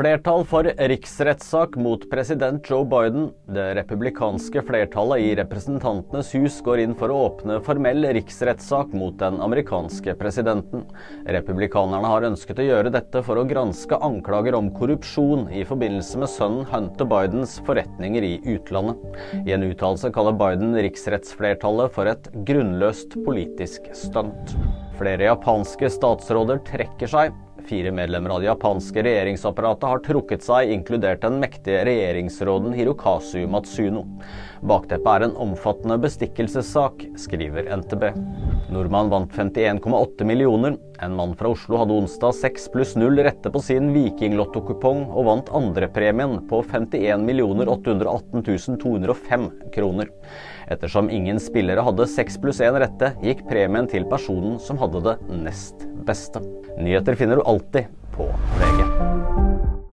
Flertall for riksrettssak mot president Joe Biden. Det republikanske flertallet i Representantenes hus går inn for å åpne formell riksrettssak mot den amerikanske presidenten. Republikanerne har ønsket å gjøre dette for å granske anklager om korrupsjon i forbindelse med sønnen Hunter Bidens forretninger i utlandet. I en uttalelse kaller Biden riksrettsflertallet for et grunnløst politisk stunt. Flere japanske statsråder trekker seg. Fire medlemmer av det japanske regjeringsapparatet har trukket seg, inkludert den mektige regjeringsråden Hirokazu Matsuno. Bakteppet er en omfattende bestikkelsessak, skriver NTB. Nordmann vant 51,8 millioner. En mann fra Oslo hadde onsdag 6 pluss 0 rette på sin Vikinglotto-kupong og vant andrepremien på 51 818 205 kroner. Ettersom ingen spillere hadde 6 pluss 1 rette, gikk premien til personen som hadde det nest beste. Nyheter finner du alltid